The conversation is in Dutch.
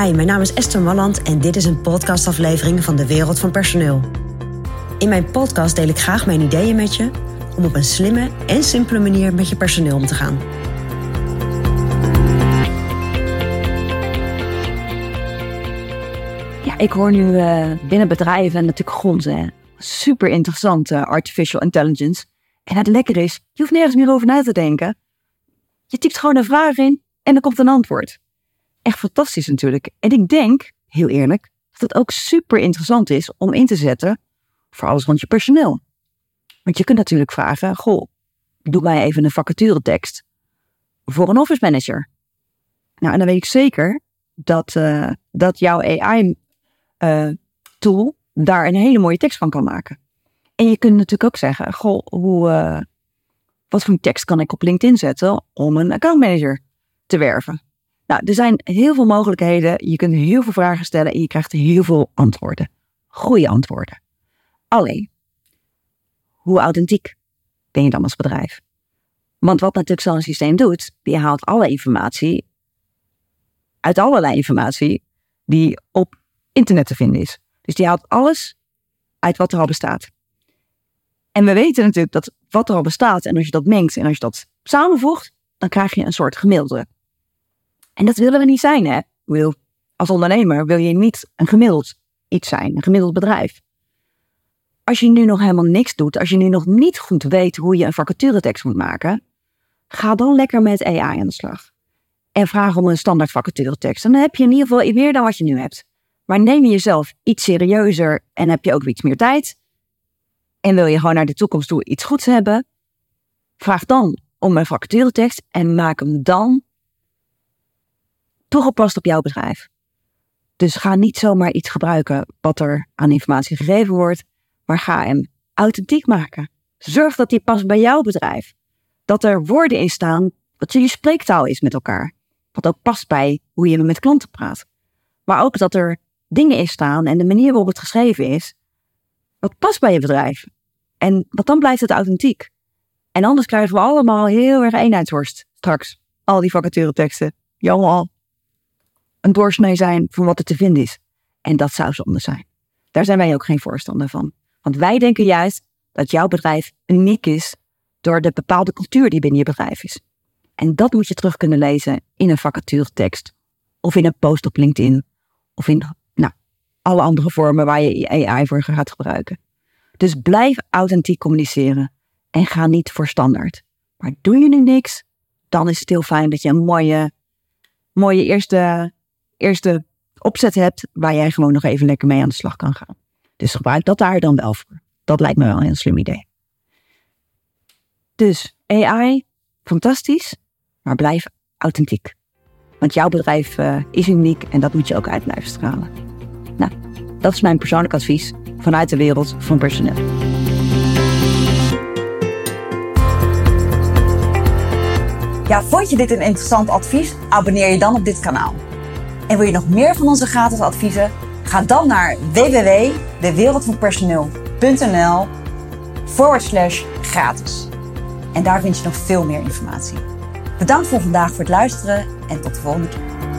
Mijn naam is Esther Malland en dit is een podcastaflevering van de Wereld van Personeel. In mijn podcast deel ik graag mijn ideeën met je om op een slimme en simpele manier met je personeel om te gaan. Ja, ik hoor nu uh, binnen bedrijven natuurlijk gonzen. Super interessant, uh, artificial intelligence. En het lekker is, je hoeft nergens meer over na te denken. Je typt gewoon een vraag in en er komt een antwoord. Echt fantastisch natuurlijk. En ik denk, heel eerlijk, dat het ook super interessant is om in te zetten voor alles rond je personeel. Want je kunt natuurlijk vragen, goh, doe mij even een vacaturetekst voor een office manager. Nou, en dan weet ik zeker dat, uh, dat jouw AI-tool uh, daar een hele mooie tekst van kan maken. En je kunt natuurlijk ook zeggen, goh, hoe, uh, wat voor een tekst kan ik op LinkedIn zetten om een accountmanager te werven? Nou, er zijn heel veel mogelijkheden. Je kunt heel veel vragen stellen en je krijgt heel veel antwoorden. Goede antwoorden. Alleen, hoe authentiek ben je dan als bedrijf? Want wat natuurlijk zo'n systeem doet, die haalt alle informatie uit allerlei informatie die op internet te vinden is. Dus die haalt alles uit wat er al bestaat. En we weten natuurlijk dat wat er al bestaat en als je dat mengt en als je dat samenvoegt, dan krijg je een soort gemiddelde. En dat willen we niet zijn, hè? Wil, als ondernemer wil je niet een gemiddeld iets zijn, een gemiddeld bedrijf. Als je nu nog helemaal niks doet, als je nu nog niet goed weet hoe je een vacaturetekst moet maken, ga dan lekker met AI aan de slag. En vraag om een standaard vacaturetekst. En dan heb je in ieder geval meer dan wat je nu hebt. Maar neem je jezelf iets serieuzer en heb je ook iets meer tijd. En wil je gewoon naar de toekomst toe iets goeds hebben, vraag dan om een vacaturetekst en maak hem dan toegepast op jouw bedrijf. Dus ga niet zomaar iets gebruiken wat er aan informatie gegeven wordt, maar ga hem authentiek maken. Zorg dat die past bij jouw bedrijf. Dat er woorden in staan, dat je spreektaal is met elkaar. Wat ook past bij hoe je met klanten praat. Maar ook dat er dingen in staan en de manier waarop het geschreven is, wat past bij je bedrijf. En wat dan blijft het authentiek. En anders krijgen we allemaal heel erg eenheidsworst straks. Al die vacatureteksten. Jammer al een doorsnee zijn van wat er te vinden is. En dat zou zonde zijn. Daar zijn wij ook geen voorstander van. Want wij denken juist dat jouw bedrijf uniek is door de bepaalde cultuur die binnen je bedrijf is. En dat moet je terug kunnen lezen in een vacaturetekst. Of in een post op LinkedIn. Of in nou, alle andere vormen waar je AI voor gaat gebruiken. Dus blijf authentiek communiceren. En ga niet voor standaard. Maar doe je nu niks, dan is het heel fijn dat je een mooie, mooie eerste eerste opzet hebt waar jij gewoon nog even lekker mee aan de slag kan gaan. Dus gebruik dat daar dan wel voor. Dat lijkt me wel een slim idee. Dus AI, fantastisch, maar blijf authentiek. Want jouw bedrijf uh, is uniek en dat moet je ook uit blijven stralen. Nou, dat is mijn persoonlijk advies vanuit de wereld van personeel. Ja, vond je dit een interessant advies? Abonneer je dan op dit kanaal. En wil je nog meer van onze gratis adviezen? Ga dan naar www.dewereldvanpersoneel.nl forward slash gratis. En daar vind je nog veel meer informatie. Bedankt voor vandaag voor het luisteren en tot de volgende keer.